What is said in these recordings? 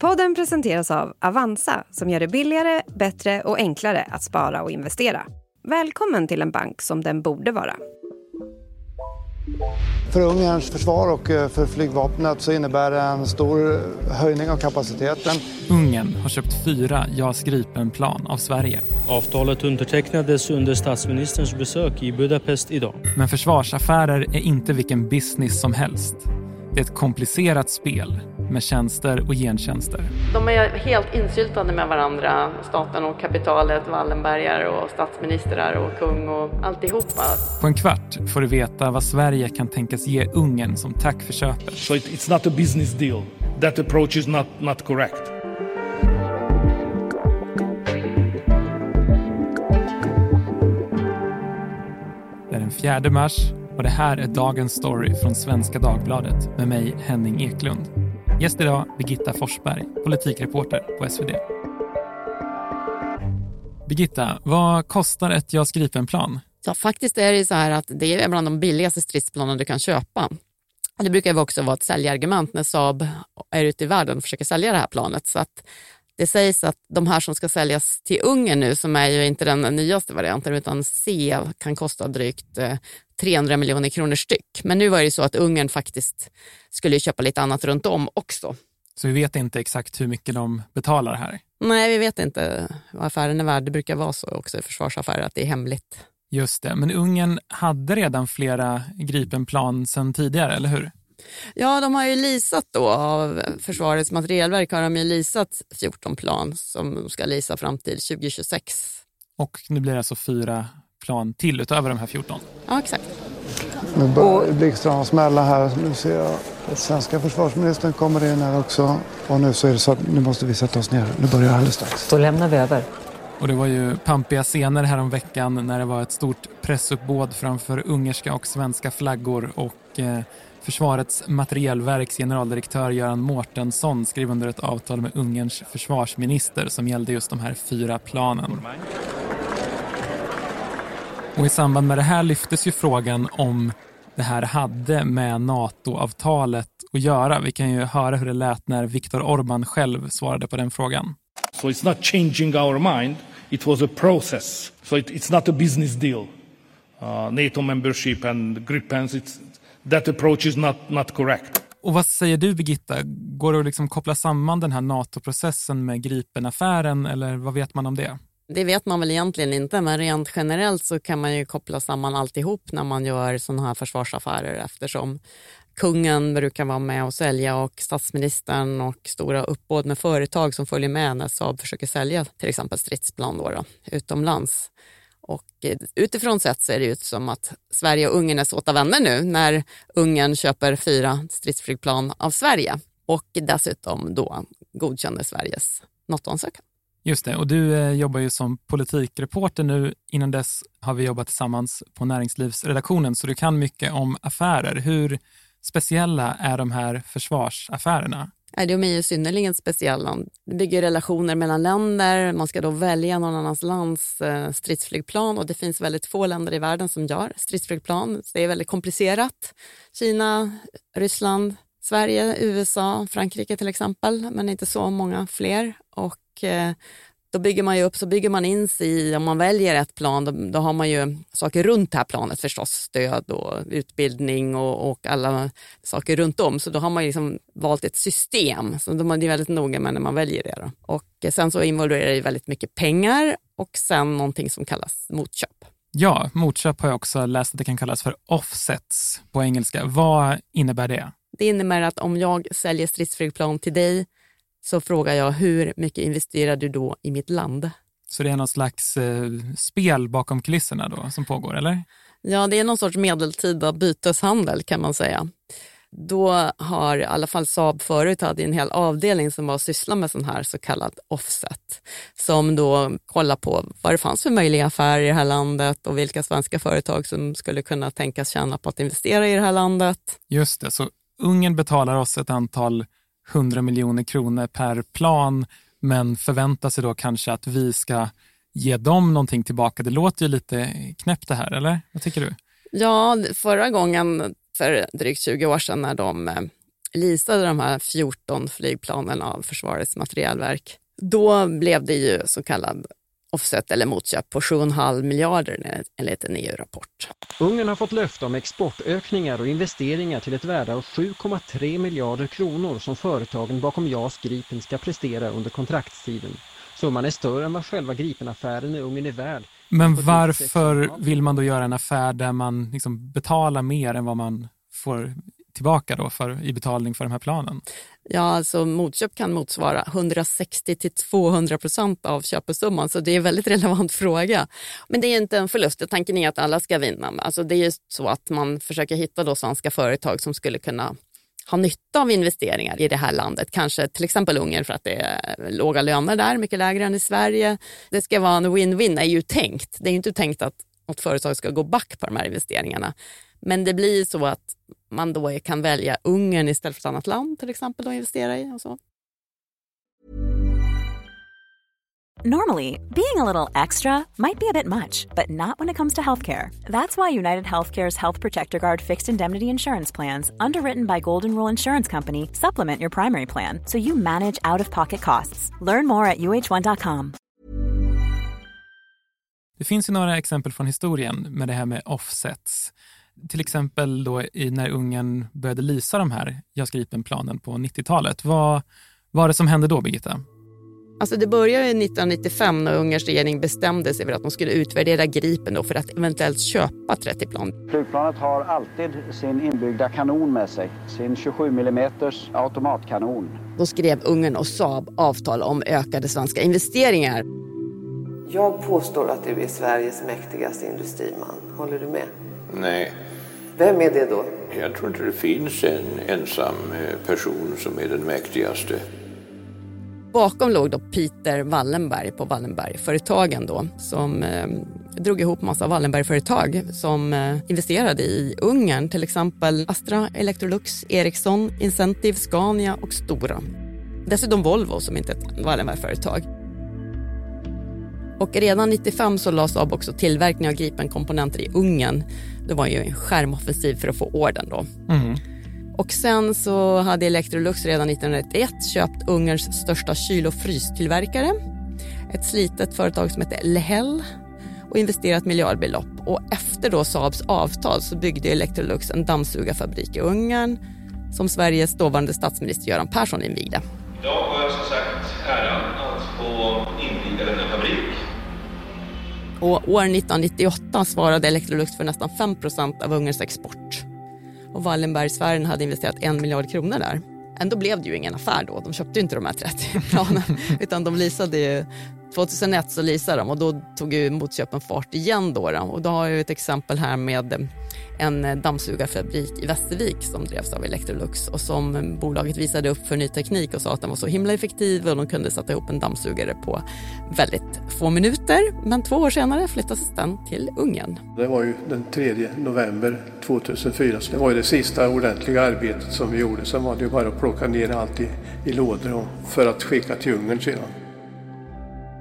Podden presenteras av Avanza som gör det billigare, bättre och enklare att spara och investera. Välkommen till en bank som den borde vara. För Ungerns försvar och eh, för flygvapnet så innebär det en stor höjning av kapaciteten. Ungern har köpt fyra JAS Gripen-plan av Sverige. Avtalet undertecknades under statsministerns besök i Budapest idag. Men försvarsaffärer är inte vilken business som helst. Det är ett komplicerat spel med tjänster och gentjänster. De är helt insyltade med varandra, staten och kapitalet, Wallenbergare och statsministrar och kung och alltihopa. På en kvart får du veta vad Sverige kan tänkas ge Ungern som tack för köpet. So it, it's not a business deal. That approach is not, not correct. Det är den 4 mars och det här är dagens story från Svenska Dagbladet med mig Henning Eklund. Gäst idag Birgitta Forsberg, politikreporter på SvD. Birgitta, vad kostar ett JAS Gripen-plan? Ja, faktiskt är det så här att det är bland de billigaste stridsplanen du kan köpa. Det brukar också vara ett säljargument när Saab är ute i världen och försöker sälja det här planet. Så att det sägs att de här som ska säljas till Ungern nu, som är ju inte den nyaste varianten, utan C kan kosta drygt eh, 300 eh, miljoner kronor styck. Men nu var det så att Ungern faktiskt skulle köpa lite annat runt om också. Så vi vet inte exakt hur mycket de betalar här? Nej, vi vet inte vad affären är värd. Det brukar vara så också i försvarsaffärer att det är hemligt. Just det, men Ungern hade redan flera Gripenplan sedan tidigare, eller hur? Ja, de har ju lisat då av Försvarets materielverk har de ju lisat 14 plan som de ska lisa fram till 2026. Och nu blir det alltså fyra plan till utöver de här 14? Ja, exakt. Nu börjar blixtrarna smälla här. Nu ser jag att svenska försvarsministern kommer in här också. Och nu så är det så att nu måste vi sätta oss ner. Nu börjar det alldeles strax. Då lämnar vi över. Och det var ju pampiga scener här om veckan när det var ett stort pressuppbåd framför ungerska och svenska flaggor och eh, Försvarets materielverks generaldirektör Göran Mårtensson skrev under ett avtal med Ungerns försvarsminister som gällde just de här fyra planen. Och i samband med det här lyftes ju frågan om det här hade med NATO-avtalet att göra. Vi kan ju höra hur det lät när Viktor Orbán själv svarade på den frågan. So it's not changing our mind, it was a process. So it, it's not a business deal. Uh, NATO membership and Gripens, it's, that approach is not, not correct. Och vad säger du Birgitta, går det att liksom koppla samman den här NATO-processen med Gripen-affären eller vad vet man om det? Det vet man väl egentligen inte, men rent generellt så kan man ju koppla samman alltihop när man gör sådana här försvarsaffärer eftersom kungen brukar vara med och sälja och statsministern och stora uppbåd med företag som följer med när Saab försöker sälja till exempel stridsplan då då, utomlands. Och eh, utifrån sett ser det ut som att Sverige och Ungern är såta vänner nu när Ungern köper fyra stridsflygplan av Sverige och dessutom då godkänner Sveriges NATO-ansökan. Just det, och du eh, jobbar ju som politikreporter nu. Innan dess har vi jobbat tillsammans på näringslivsredaktionen så du kan mycket om affärer. Hur speciella är de här försvarsaffärerna? De är ju synnerligen speciella. Det bygger relationer mellan länder. Man ska då välja någon annans lands eh, stridsflygplan och det finns väldigt få länder i världen som gör stridsflygplan. Det är väldigt komplicerat. Kina, Ryssland, Sverige, USA, Frankrike till exempel, men inte så många fler. Och eh, då bygger man ju upp, så bygger man in sig i, om man väljer ett plan, då, då, har man ju saker runt det här planet förstås, stöd och utbildning och, och alla saker runt om. Så då har man liksom valt ett system, så de är väldigt noga med när man väljer det. Då. Och sen så involverar det väldigt mycket pengar och sen någonting som kallas motköp. Ja, motköp har jag också läst att det kan kallas för offsets på engelska. Vad innebär det? Det innebär att om jag säljer stridsflygplan till dig så frågar jag hur mycket investerar du då i mitt land? Så det är någon slags eh, spel bakom kulisserna då som pågår, eller? Ja, det är någon sorts medeltida byteshandel kan man säga. Då har i alla fall Saab förut hade en hel avdelning som var syssla med sån här så kallad offset. Som då kollar på vad det fanns för möjliga affärer i det här landet och vilka svenska företag som skulle kunna tänkas tjäna på att investera i det här landet. Just det, så Ungern betalar oss ett antal 100 miljoner kronor per plan men förväntar sig då kanske att vi ska ge dem någonting tillbaka. Det låter ju lite knäppt det här, eller? Vad tycker du? Ja, förra gången för drygt 20 år sedan när de eh, leasade de här 14 flygplanen av Försvarets materielverk, då blev det ju så kallad offset eller motköp på 7,5 miljarder enligt en EU-rapport. Ungern har fått löfte om exportökningar och investeringar till ett värde av 7,3 miljarder kronor som företagen bakom JAS Gripen ska prestera under kontraktstiden. Summan är större än vad själva Gripen-affären i Ungern är värd. Men varför vill man då göra en affär där man liksom betalar mer än vad man får tillbaka då för, i betalning för de här planen? Ja, alltså motköp kan motsvara 160 till 200 procent av köpesumman, så det är en väldigt relevant fråga. Men det är inte en förlust, tanken är att alla ska vinna. Alltså det är så att man försöker hitta då svenska företag som skulle kunna ha nytta av investeringar i det här landet. Kanske till exempel Ungern för att det är låga löner där, mycket lägre än i Sverige. Det ska vara en win-win, är ju tänkt. Det är inte tänkt att något företag ska gå back på de här investeringarna. Men det blir så att man då kan välja Ungern istället för ett annat land till exempel att investera i. Och så. Normally, being a little extra might be a bit much, but not when it comes to healthcare. That's why United Healthcare's Health Protector Guard fixed indemnity insurance plans, underwritten by Golden Rule Insurance Company, supplement your primary plan so you manage out of pocket costs. Learn more at uh1.com. Det finns ju några exempel från historien med det här med offsets till exempel då i, när Ungern började lysa de här JAS Gripen-planen på 90-talet. Vad var det som hände då, Birgitta? Alltså det började 1995 när Ungerns regering bestämde sig för att de skulle utvärdera Gripen då för att eventuellt köpa 30 plan. Flygplanet har alltid sin inbyggda kanon med sig, sin 27 mm automatkanon. Då skrev Ungern och Saab avtal om ökade svenska investeringar. Jag påstår att du är Sveriges mäktigaste industriman. Håller du med? Nej. Vem är det då? Jag tror inte det finns en ensam eh, person som är den mäktigaste. Bakom låg då Peter Wallenberg på Wallenbergföretagen då, som eh, drog ihop massa Wallenbergföretag som eh, investerade i Ungern, till exempel Astra, Electrolux, Ericsson, Incentive, Scania och Stora. Dessutom Volvo som inte är ett Wallenbergföretag. Och redan 95 så lade Saab också tillverkning av Gripen-komponenter i Ungern. Det var ju en skärmoffensiv för att få orden då. Mm. Och sen så hade Electrolux redan 1991 köpt Ungerns största kyl och frystillverkare. Ett slitet företag som heter Lehel och investerat miljardbelopp. Och efter då Saabs avtal så byggde Electrolux en dammsugarfabrik i Ungern som Sveriges dåvarande statsminister Göran Persson invigde. Idag har jag som sagt äran att få inviga denna fabrik och år 1998 svarade Electrolux för nästan 5% av Ungerns export. Och Wallenbergsfären hade investerat en miljard kronor där. Ändå blev det ju ingen affär då. De köpte inte de här 30 planen utan de leasade ju 2001 så leasade de och då tog ju motköpen fart igen då, då. Och då har jag ett exempel här med en eh, dammsugarfabrik i Västervik som drevs av Electrolux och som bolaget visade upp för ny teknik och sa att den var så himla effektiv och de kunde sätta ihop en dammsugare på väldigt få minuter. Men två år senare flyttades den till Ungern. Det var ju den 3 november 2004 så det var ju det sista ordentliga arbetet som vi gjorde. Sen var det ju bara att plocka ner allt i, i lådor för att skicka till Ungern sedan.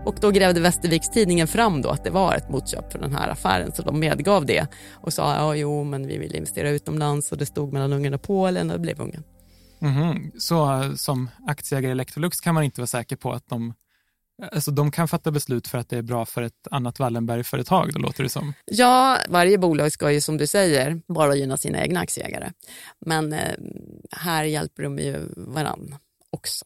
Och då grävde Västerviks tidningen fram då att det var ett motköp för den här affären så de medgav det och sa ja jo men vi vill investera utomlands och det stod mellan Ungern och Polen och det blev Ungern. Mm-hmm. Så som aktieägare i Electrolux kan man inte vara säker på att de Alltså de kan fatta beslut för att det är bra för ett annat Wallenberg-företag, då låter det som. Ja, varje bolag ska ju som du säger bara gynna sina egna aktieägare. Men eh, här hjälper de ju varann också.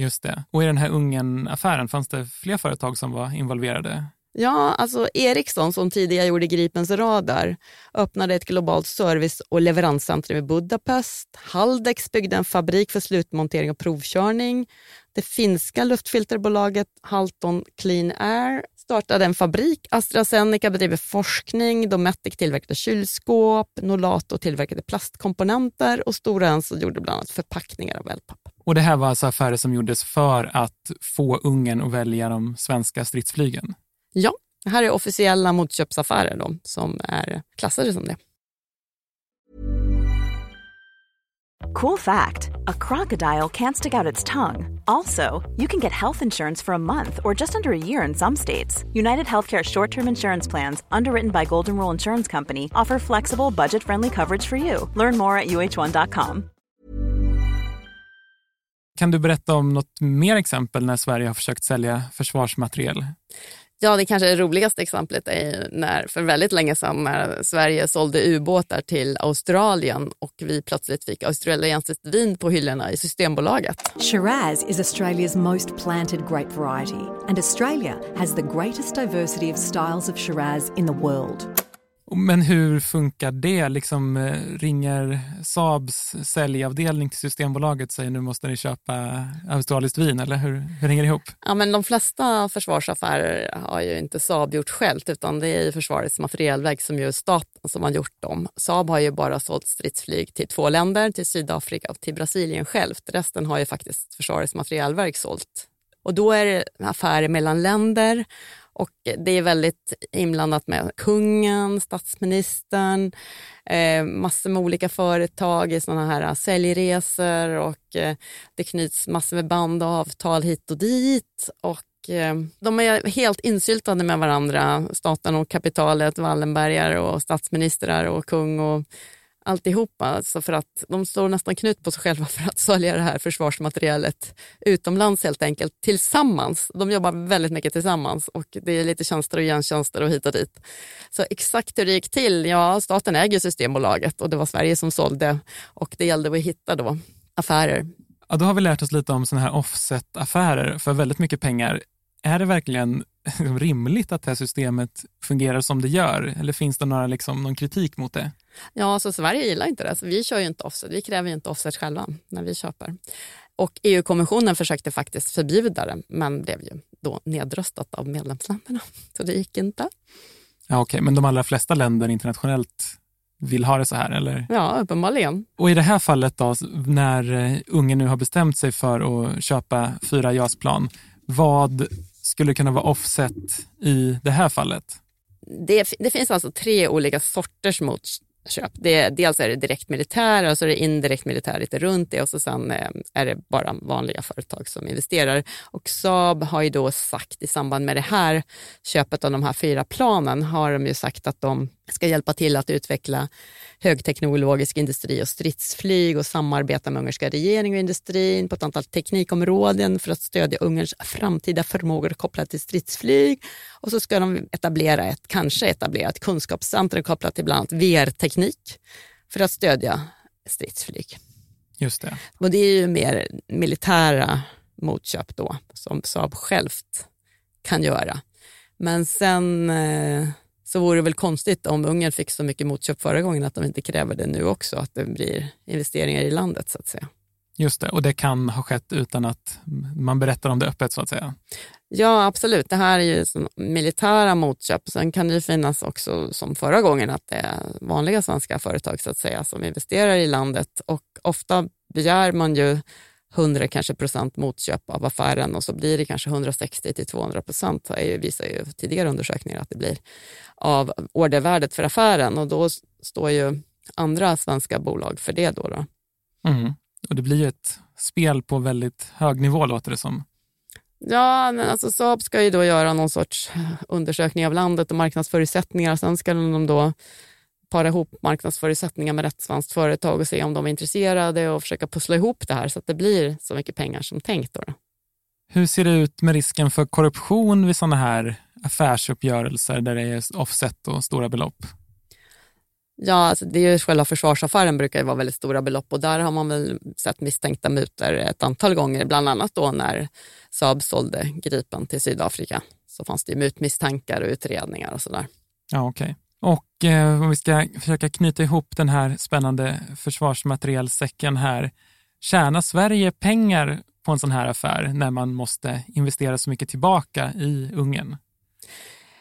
Just det. Och i den här Ungern-affären, fanns det fler företag som var involverade? Ja, alltså Ericsson som tidigare gjorde Gripens radar öppnade ett globalt service och leveranscentrum i Budapest. Haldex byggde en fabrik för slutmontering och provkörning. Det finska luftfilterbolaget Halton Clean Air startade en fabrik. AstraZeneca bedriver forskning. Dometic tillverkade kylskåp. Nolato tillverkade plastkomponenter och Stora Enso gjorde bland annat förpackningar av wellpapp. Och det här var alltså affärer som gjordes för att få Ungern att välja de svenska stridsflygen? Ja, det här är officiella motköpsaffärer då, som är klassade som det. Cool fact a crocodile can't stick out its tongue. Also, you can get health insurance for a month or just under a year in some states. United Healthcare short term insurance plans, underwritten by Golden Rule Insurance Company, offer flexible, budget friendly coverage for you. Learn more at uh1.com. Kan du berätta om något mer exempel när Sverige har försökt sälja försvarsmateriel? Ja, det kanske roligaste exemplet är när för väldigt länge sedan när Sverige sålde ubåtar till Australien och vi plötsligt fick australiensiskt vin på hyllorna i Systembolaget. Shiraz is Australia's most planted grape variety and Australia has the greatest diversity of styles of Shiraz in the world. Men hur funkar det? Liksom, eh, ringer Saabs säljavdelning till Systembolaget och säger nu måste ni köpa australiskt vin, eller hur, hur hänger det ihop? Ja, men de flesta försvarsaffärer har ju inte Saab gjort självt utan det är ju Försvarets materielverk som gör staten som har gjort dem. Saab har ju bara sålt stridsflyg till två länder, till Sydafrika och till Brasilien självt. Resten har ju faktiskt Försvarets materielverk sålt. Och då är det affärer mellan länder och det är väldigt inblandat med kungen, statsministern, eh, massor med olika företag i sådana här eh, säljresor och eh, det knyts massor med band och avtal hit och dit. Och eh, de är helt insyltade med varandra, staten och kapitalet, Wallenbergare och statsministrar och kung och alltihopa. Alltså för att de står nästan knut på sig själva för att sälja det här försvarsmaterialet utomlands helt enkelt tillsammans. De jobbar väldigt mycket tillsammans och det är lite tjänster och gentjänster och hit och dit. Så exakt hur det gick till, ja staten äger Systembolaget och det var Sverige som sålde och det gällde att hitta då affärer. Ja, då har vi lärt oss lite om sådana här offset-affärer för väldigt mycket pengar. Är det verkligen rimligt att det här systemet fungerar som det gör? Eller finns det några, liksom, någon kritik mot det? Ja, så Sverige gillar inte det. Så vi kör ju inte offset. Vi kräver ju inte offset själva när vi köper. Och EU-kommissionen försökte faktiskt förbjuda det, men blev ju då nedröstat av medlemsländerna. Så det gick inte. Ja, Okej, okay. men de allra flesta länder internationellt vill ha det så här, eller? Ja, uppenbarligen. Och i det här fallet då, när eh, Ungern nu har bestämt sig för att köpa fyra JAS-plan, vad skulle kunna vara offset i det här fallet? Det, det finns alltså tre olika sorters motköp. Det, dels är det direkt militär och så är det indirekt militär lite runt det och så sen eh, är det bara vanliga företag som investerar. Och Saab har ju då sagt i samband med det här köpet av de här fyra planen har de ju sagt att de ska hjälpa till att utveckla högteknologisk industri och stridsflyg och samarbeta med ungerska regering och industrin på ett antal teknikområden för att stödja Ungerns framtida förmågor kopplade till stridsflyg. Och så ska de etablera ett, kanske etablera ett kunskapscentrum kopplat till bland annat VR-teknik för att stödja stridsflyg. Just det. Och det är ju mer militära motköp då, som Saab självt kan göra. Men sen eh, så vore det väl konstigt om Ungern fick så mycket motköp förra gången att de inte kräver det nu också, att det blir investeringar i landet så att säga. Just det, och det kan ha skett utan att man berättar om det öppet så att säga? Ja, absolut. Det här är ju militära motköp. Sen kan det ju finnas också som förra gången att det är vanliga svenska företag så att säga som investerar i landet och ofta begär man ju 100 kanske procent motköp av affären och så blir det kanske 160 till 200 procent, visar ju tidigare undersökningar att det blir, av ordervärdet för affären och då står ju andra svenska bolag för det. Då, då. Mm. Och det blir ju ett spel på väldigt hög nivå låter det som. Ja, men alltså Saab ska ju då göra någon sorts undersökning av landet och marknadsförutsättningar. Sen ska de då para ihop marknadsförutsättningar med rätt svenskt företag och se om de är intresserade och försöka pussla ihop det här så att det blir så mycket pengar som tänkt. Då. Hur ser det ut med risken för korruption vid sådana här affärsuppgörelser där det är offset och stora belopp? Ja, alltså det är ju själva försvarsaffären brukar ju vara väldigt stora belopp och där har man väl sett misstänkta mutor ett antal gånger, bland annat då när Saab sålde Gripen till Sydafrika. Så fanns det ju mutmisstankar och utredningar och sådär. Ja, okej. Okay. Eh, om vi ska försöka knyta ihop den här spännande försvarsmaterielsäcken här. Tjänar Sverige pengar på en sån här affär när man måste investera så mycket tillbaka i Ungern?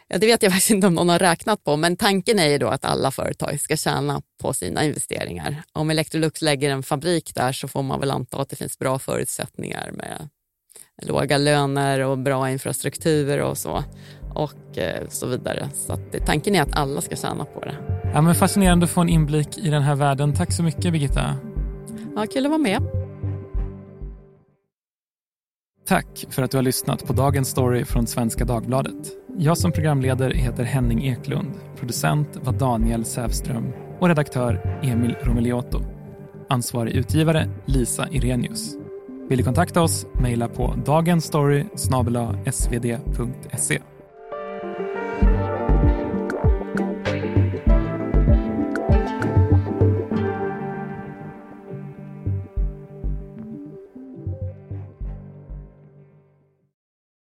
Ja, det vet jag faktiskt inte om någon har räknat på, men tanken är ju då att alla företag ska tjäna på sina investeringar. Om Electrolux lägger en fabrik där så får man väl anta att det finns bra förutsättningar med låga löner och bra infrastruktur och så och eh, så vidare. Så tanken är att alla ska tjäna på det. Ja, men fascinerande att få en inblick i den här världen. Tack så mycket Birgitta. Ja, kul att vara med. Tack för att du har lyssnat på dagens story från Svenska Dagbladet. Jag som programledare heter Henning Eklund. Producent var Daniel Sävström och redaktör Emil Romeliotto. Ansvarig utgivare Lisa Irenius. Vill du kontakta oss, mejla på dagensstory svd.se.